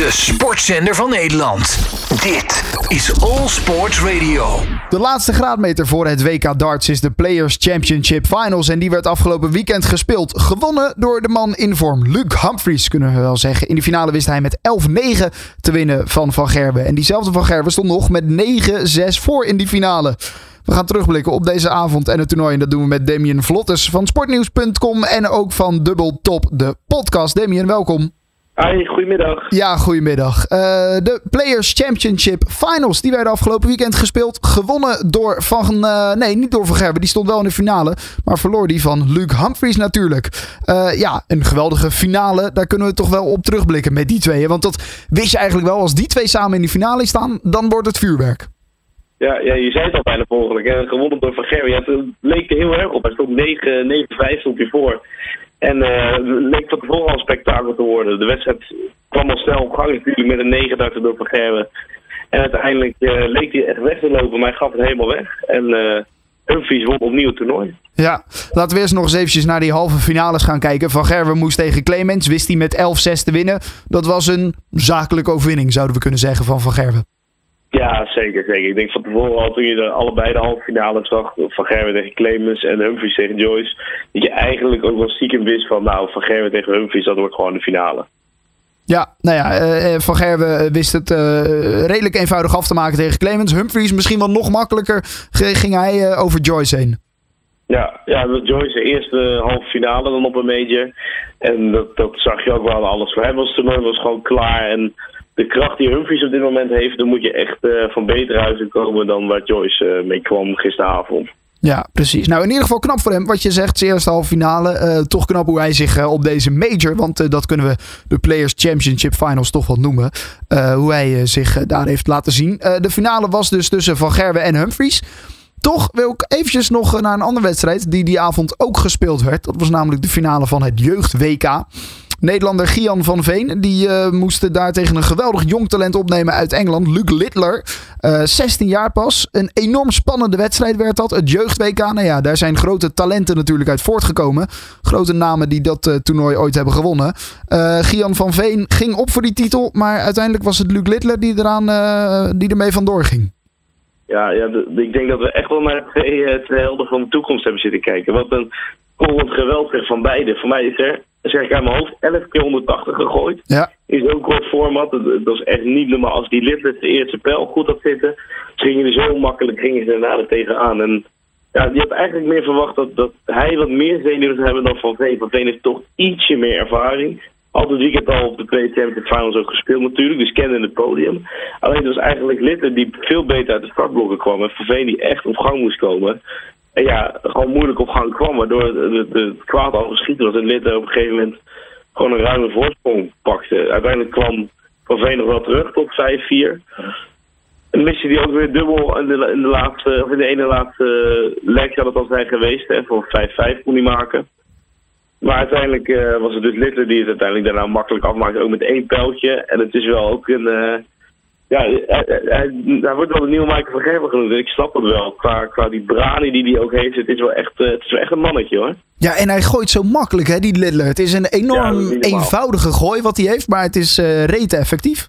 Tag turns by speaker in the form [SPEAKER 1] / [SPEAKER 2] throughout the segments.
[SPEAKER 1] De sportzender van Nederland. Dit is All Sports Radio.
[SPEAKER 2] De laatste graadmeter voor het WK darts is de Players Championship Finals. En die werd afgelopen weekend gespeeld. Gewonnen door de man in vorm, Luke Humphries, kunnen we wel zeggen. In de finale wist hij met 11-9 te winnen van Van Gerwen. En diezelfde Van Gerwen stond nog met 9-6 voor in die finale. We gaan terugblikken op deze avond en het toernooi. En dat doen we met Damien Vlottes van sportnieuws.com en ook van Double Top, de podcast. Damien, welkom.
[SPEAKER 3] Hi, goedemiddag.
[SPEAKER 2] Ja, goedemiddag. Uh, de Players Championship Finals, die werden afgelopen weekend gespeeld. Gewonnen door Van... Uh, nee, niet door Van Gerben, die stond wel in de finale. Maar verloor die van Luke Humphries natuurlijk. Uh, ja, een geweldige finale. Daar kunnen we toch wel op terugblikken met die tweeën. Want dat wist je eigenlijk wel, als die twee samen in de finale staan, dan wordt het vuurwerk.
[SPEAKER 3] Ja, ja, je zei het al bijna volgende. Gewonnen door Van Gerben. Ja, het leek er heel erg op. Hij stond 9-5 stond hij voor. En uh, leek van tevoren al een spektakel te worden. De wedstrijd kwam al snel op gang natuurlijk met een 9 door Van Gerwen. En uiteindelijk uh, leek hij echt weg te lopen, maar hij gaf het helemaal weg. En uh, Humphries won opnieuw het toernooi.
[SPEAKER 2] Ja, laten we eerst nog eens eventjes naar die halve finales gaan kijken. Van Gerwen moest tegen Clemens, wist hij met 11-6 te winnen. Dat was een zakelijke overwinning, zouden we kunnen zeggen, van Van Gerwen.
[SPEAKER 3] Ja, zeker, zeker. Ik denk van tevoren al toen je de, allebei de halve finale zag, Van Gerwen tegen Clemens en Humphries tegen Joyce, dat je eigenlijk ook wel stiekem wist van nou, Van Gerwen tegen Humphries, dat wordt gewoon de finale.
[SPEAKER 2] Ja, nou ja, uh, Van Gerwen wist het redelijk eenvoudig af te maken tegen Clemens. Humphries misschien wel nog makkelijker ging hij over Joyce heen.
[SPEAKER 3] Ja, ja Joyce de eerste halve finale dan op een major. En dat, dat zag je ook wel aan alles. Voor hem was het toernooi was gewoon klaar en de kracht die Humphries op dit moment heeft, dan moet je echt uh, van beter huizen komen dan waar Joyce uh, mee kwam gisteravond.
[SPEAKER 2] Ja, precies. Nou, in ieder geval knap voor hem. Wat je zegt, zijn eerste halve finale. Uh, toch knap hoe hij zich op deze major, want dat kunnen we de Players Championship Finals toch wel noemen. hoe hij zich daar heeft laten zien. de finale was dus tussen Van Gerwen en Humphries. Toch wil ik eventjes nog naar een andere wedstrijd die die avond ook gespeeld werd. Dat was namelijk de finale van het Jeugd WK. Nederlander Gian van Veen. Die uh, moest daar tegen een geweldig jong talent opnemen uit Engeland. Luke Littler. Uh, 16 jaar pas. Een enorm spannende wedstrijd werd dat. Het jeugd-WK. Nou ja, daar zijn grote talenten natuurlijk uit voortgekomen. Grote namen die dat uh, toernooi ooit hebben gewonnen. Gian van Veen ging op voor die titel. Maar uiteindelijk was het Luke Littler die, eraan, die ermee vandoor ging.
[SPEAKER 3] Ja, ja ik denk dat we echt wel naar twee, twee helden van de toekomst hebben zitten kijken. Wat een kolend geweld van beide. Voor mij is er zeg ik uit mijn hoofd, 11 keer 180 gegooid.
[SPEAKER 2] Ja.
[SPEAKER 3] In zo'n kort format. Dat, dat is echt niet normaal. Als die Littler de eerste pijl goed had zitten, gingen er zo makkelijk gingen ze daarna er tegenaan. En ja, die had eigenlijk meer verwacht dat, dat hij wat meer zenuwen zou hebben dan Van Veen. Van Veen heeft toch ietsje meer ervaring. Altijd weekend al op de twee Championship Finals ook gespeeld natuurlijk, dus kende het podium. Alleen het was eigenlijk Litter die veel beter uit de startblokken kwam. En Van Veen die echt op gang moest komen. En ja, gewoon moeilijk op gang kwam, waardoor het kwaad al geschieten was. En Litte op een gegeven moment gewoon een ruime voorsprong pakte. Uiteindelijk kwam Van Veen nog wel terug tot 5-4. En missie die ook weer dubbel in de, laatste, of in de ene laatste leg had het al zijn geweest. Hè, voor 5-5 kon hij maken. Maar uiteindelijk uh, was het dus Litter die het uiteindelijk daarna makkelijk afmaakte. Ook met één pijltje. En het is wel ook een... Uh, ja, hij, hij, wordt wel de nieuwe Michael van Gerber genoemd. Ik snap het wel. Qua, qua die brani die hij ook heeft, het is, wel echt, het is wel echt een mannetje hoor.
[SPEAKER 2] Ja, en hij gooit zo makkelijk hè, die Littler. Het is een enorm ja, eenvoudige gooi wat hij heeft, maar het is uh, rete effectief.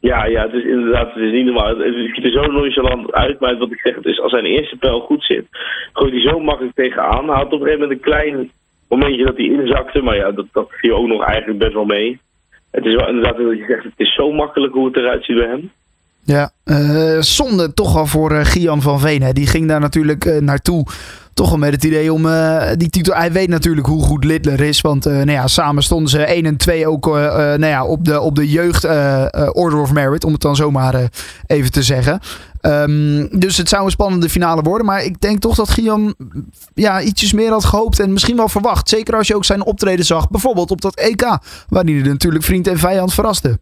[SPEAKER 3] Ja, ja, het is inderdaad het is niet normaal. Het ziet er zo nonchalant uit, maar wat ik zeg, het is als zijn eerste pijl goed zit, gooit hij zo makkelijk tegenaan. Hij had op een gegeven moment een klein momentje dat hij inzakte, maar ja, dat, dat viel ook nog eigenlijk best wel mee het is wel inderdaad je zegt, het is zo makkelijk hoe het eruit ziet bij hem.
[SPEAKER 2] Ja, uh, zonde toch wel voor uh, Gian van Veen. Hè. Die ging daar natuurlijk uh, naartoe. Toch wel met het idee om die titel. Hij weet natuurlijk hoe goed Littler is. Want nou ja, samen stonden ze 1 en 2 ook nou ja, op, de, op de jeugd Order of Merit. Om het dan zomaar even te zeggen. Um, dus het zou een spannende finale worden. Maar ik denk toch dat Guillaume ja, ietsjes meer had gehoopt en misschien wel verwacht. Zeker als je ook zijn optreden zag. Bijvoorbeeld op dat EK. Waar hij natuurlijk vriend en vijand verraste.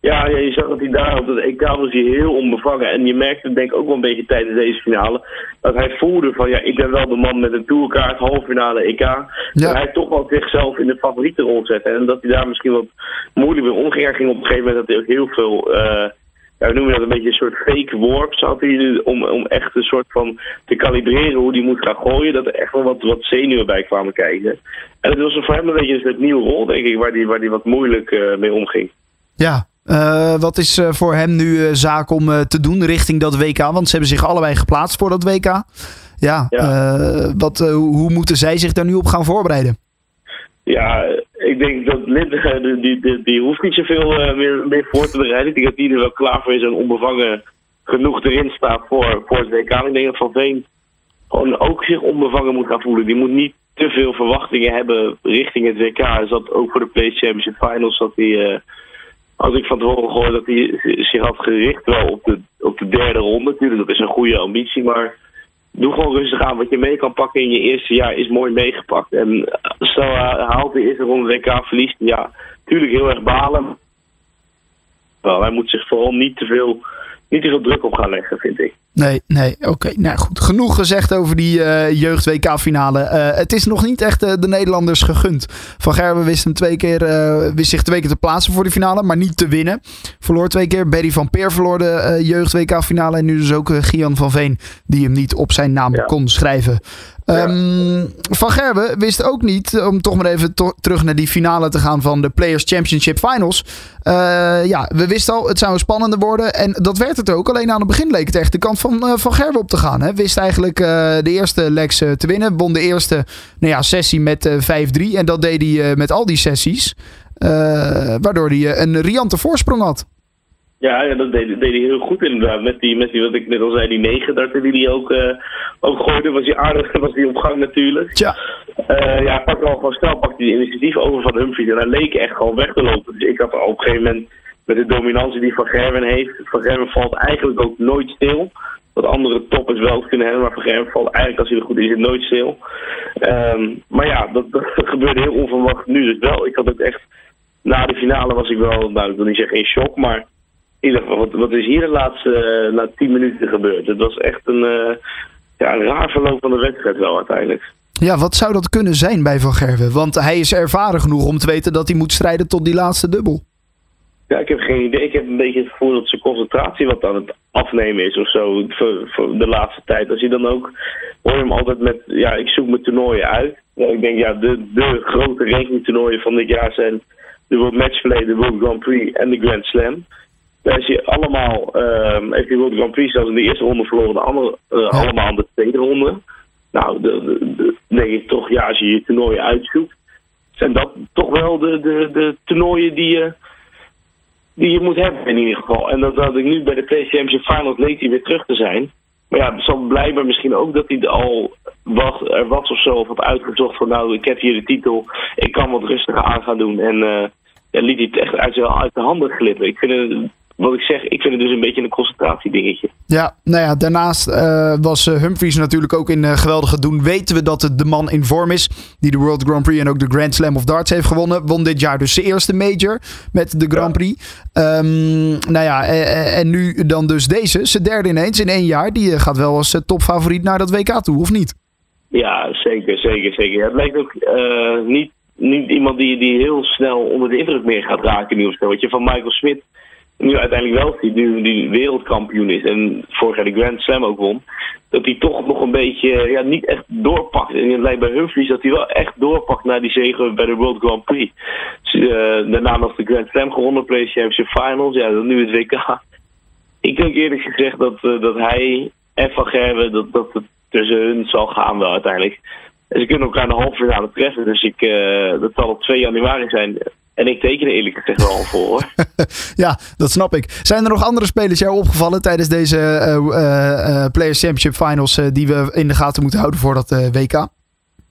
[SPEAKER 3] Ja, ja, je zag dat hij daar op het EK was hij heel onbevangen. En je merkte denk ik ook wel een beetje tijdens deze finale... dat hij voelde van ja, ik ben wel de man met een tourkaart, halve finale EK. Ja. Dat hij toch wel zichzelf in de favoriete rol zette. En dat hij daar misschien wat moeilijk mee omging. Hij ging op een gegeven moment dat hij ook heel veel... Uh, ja, we noemen dat een beetje een soort fake warp, had hij, om, om echt een soort van te kalibreren hoe die moet gaan gooien, dat er echt wel wat, wat zenuwen bij kwamen kijken. En het was voor hem een beetje een soort nieuwe rol, denk ik, waar hij waar die wat moeilijk uh, mee omging.
[SPEAKER 2] Ja, wat is voor hem nu zaak om te doen richting dat WK? Want ze hebben zich allebei geplaatst voor dat WK. Ja, wat, hoe moeten zij zich daar nu op gaan voorbereiden?
[SPEAKER 3] Ja, ik denk dat Linde, die, die, die, hoeft niet zoveel meer, meer voor te bereiden. Ik denk dat die er wel klaar voor is en onbevangen genoeg erin staat voor, voor het WK. ik denk dat Van Veen gewoon ook zich onbevangen moet gaan voelen. Die moet niet te veel verwachtingen hebben richting het WK. Is dat ook voor de Play Championship Finals dat hij, uh, als ik van tevoren gehoord dat hij zich had gericht wel op de, op de derde ronde. Natuurlijk, dat is een goede ambitie, maar doe gewoon rustig aan. Wat je mee kan pakken in je eerste jaar is mooi meegepakt. En stel hij haalt de eerste ronde WK, verliest, ja, natuurlijk heel erg balen. Wel, hij moet zich vooral niet te veel niet te veel druk op gaan leggen, vind ik.
[SPEAKER 2] Nee, nee, oké. Nou goed, genoeg gezegd over die uh, jeugd-WK-finale. Uh, het is nog niet echt uh, de Nederlanders gegund. Van Gerben wist, hem twee keer, wist zich twee keer te plaatsen voor die finale, maar niet te winnen. Verloor twee keer. Berry van Peer verloor de jeugd-WK-finale. En nu dus ook Gian van Veen, die hem niet op zijn naam kon schrijven. Um, van Gerben wist ook niet, om toch maar even terug naar die finale te gaan van de Players Championship Finals. Ja, we wisten al, het zou een spannende worden. En dat werd het ook. Alleen aan het begin leek het echt de kant van, uh, van Gerben op te gaan. Hè. Wist eigenlijk uh, de eerste legs te winnen. Won de eerste nou ja, sessie met 5-3. En dat deed hij met al die sessies. waardoor hij een riante voorsprong had.
[SPEAKER 3] Ja, ja dat deed, deed, hij heel goed inderdaad. Met die, met die, wat ik net al zei, die negen darten die hij ook, uh, ook gooide, was hij aardig, was hij op gang natuurlijk.
[SPEAKER 2] Ja.
[SPEAKER 3] Uh, ja, pakte al gewoon snel, pakte die initiatief over van Humphries en hij leek echt gewoon weg te lopen. Dus ik had op een gegeven moment, met de dominantie die Van Gerwen heeft, Van Gerwen valt eigenlijk ook nooit stil. Wat andere toppers wel kunnen hebben, maar Van Gerwen valt eigenlijk als hij er goed is, nooit stil. Um, maar ja, dat, gebeurde heel onverwacht nu dus wel. Ik had ook echt, na de finale was ik wel, nou ik wil niet zeggen in shock, maar ieder geval, wat, wat is hier de laatste uh, na tien minuten gebeurd? Het was echt een, uh, ja, een raar verloop van de wedstrijd wel uiteindelijk.
[SPEAKER 2] Ja, wat zou dat kunnen zijn bij Van Gerwen? Want hij is ervaren genoeg om te weten dat hij moet strijden tot die laatste dubbel.
[SPEAKER 3] Ja, ik heb geen idee. Ik heb een beetje het gevoel dat zijn concentratie wat aan het afnemen is of zo voor, voor de laatste tijd. Als hij dan ook, hoor je hem altijd met, ja, ik zoek mijn toernooien uit. Ja, ik denk, ja, de, de grote rankingtoernooien van dit jaar zijn de World Matchplay, de World Grand Prix en de Grand Slam. Daar is hij allemaal, um, heeft hij World Grand Prix zelfs in de eerste ronde verloren, de andere, uh, allemaal in de tweede ronde. Nou, de, de, denk ik toch, ja, als je je toernooien uitzoekt, zijn dat toch wel de, de, de toernooien die je, die je moet hebben in ieder geval. En dat had ik nu bij de PCMC Finals leek hij weer terug te zijn. Maar ja, het zal blijkbaar misschien ook dat hij al was, er was of zo of had uitgezocht van nou, ik heb hier de titel, ik kan wat rustiger aan gaan doen. En uh, ja, liet hij het echt uit, uit de handen glippen. Ik vind het wat ik zeg, ik vind het dus een beetje een concentratiedingetje.
[SPEAKER 2] Ja, nou ja, daarnaast uh, was uh, Humphries natuurlijk ook in uh, geweldige doen. Weten we dat het de man in vorm is die de World Grand Prix en ook de Grand Slam of Darts heeft gewonnen. Won dit jaar dus zijn eerste major met de Grand Prix. Ja. Um, nou ja, en nu dan dus deze, zijn derde ineens in één jaar. Die gaat wel als topfavoriet naar dat WK toe, of niet?
[SPEAKER 3] Ja, zeker, zeker, zeker. Het lijkt ook niet, niet iemand die, die heel snel onder de indruk meer gaat raken nu of zo. Je van Michael Smit nu uiteindelijk wel die, nu die wereldkampioen is en vorig jaar de Grand Slam ook won, dat hij toch nog een beetje ja, niet echt doorpakt. En het lijkt bij Humphries dat hij wel echt doorpakt naar die zege bij de World Grand Prix. Dus, uh, daarna nog de Grand Slam gewonnen, Championship Finals, ja, dan nu het WK. Ik denk eerlijk gezegd dat, uh, dat hij en Van Gerwen, dat, dat het tussen hun zal gaan wel uiteindelijk. En ze kunnen elkaar in de halve finale treffen, dus ik, uh, dat zal op 2 januari zijn. En ik teken er eerlijk gezegd wel voor.
[SPEAKER 2] ja, dat snap ik. Zijn er nog andere spelers jou opgevallen tijdens deze uh, uh, Players Championship Finals die we in de gaten moeten houden voor dat WK?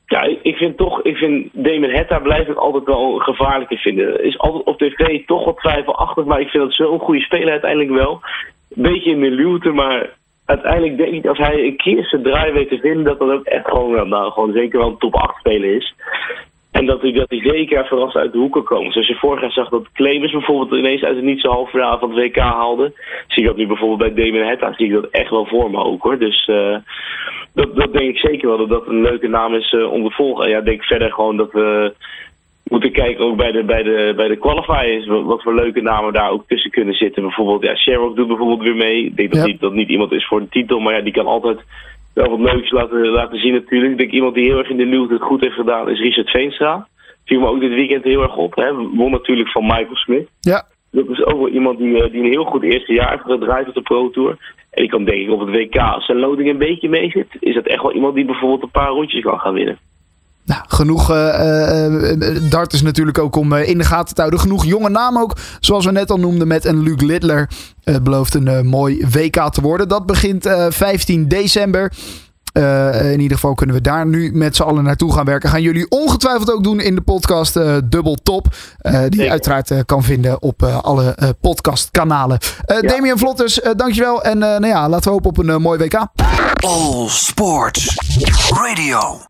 [SPEAKER 3] Ja, ik vind toch, ik vind Damon Hetta blijf ik altijd wel gevaarlijker vinden. Is altijd op tv toch wat twijfelachtig, maar ik vind dat zo'n goede speler uiteindelijk wel. Een beetje in de luwte, maar uiteindelijk denk ik als hij een keer zijn draai weet te vinden, dat dat ook echt gewoon, nou, gewoon zeker wel een top 8 speler is. En dat hij zeker verrast uit de hoeken komen. Zoals je vorig jaar zag dat Clemens bijvoorbeeld ineens uit het niet zo halve finale van het WK haalde. Zie ik dat nu bijvoorbeeld bij Damon Hetta, zie ik dat echt wel voor me ook hoor. Dus uh, dat, dat denk ik zeker wel, dat dat een leuke naam is uh, om te volgen. En ja, ik denk verder gewoon dat we moeten kijken ook bij de, bij de, bij de qualifiers. Wat, wat voor leuke namen daar ook tussen kunnen zitten. Bijvoorbeeld, ja, Sherrock doet bijvoorbeeld weer mee. Ik denk dat, niet, dat niet iemand is voor de titel, maar ja, die kan altijd wel wat leuks laten, laten zien natuurlijk. Ik denk iemand die heel erg in de luwte het goed heeft gedaan is Richard Veenstra. Viel me ook dit weekend heel erg op. Hè. Won natuurlijk van Michael Smith.
[SPEAKER 2] Ja.
[SPEAKER 3] dat is ook wel iemand die, die een heel goed eerste jaar heeft gedraaid op de Pro Tour. En die kan denk ik op het WK, als zijn loading een beetje mee zit, is dat echt wel iemand die bijvoorbeeld een paar rondjes kan gaan winnen.
[SPEAKER 2] Nou, genoeg uh, dart is natuurlijk ook om in de gaten te houden. Genoeg jonge namen ook, zoals we net al noemden met een Luc Littler. Het belooft een mooi WK te worden. Dat begint 15 december. Uh, in ieder geval kunnen we daar nu met z'n allen naartoe gaan werken. Gaan jullie ongetwijfeld ook doen in de podcast uh, Dubbel Top. Uh, die je uiteraard kan vinden op alle podcastkanalen. Ja. Damien Vlotters, dankjewel. En nou ja, laten we hopen op een mooi WK.
[SPEAKER 1] All Sports Radio.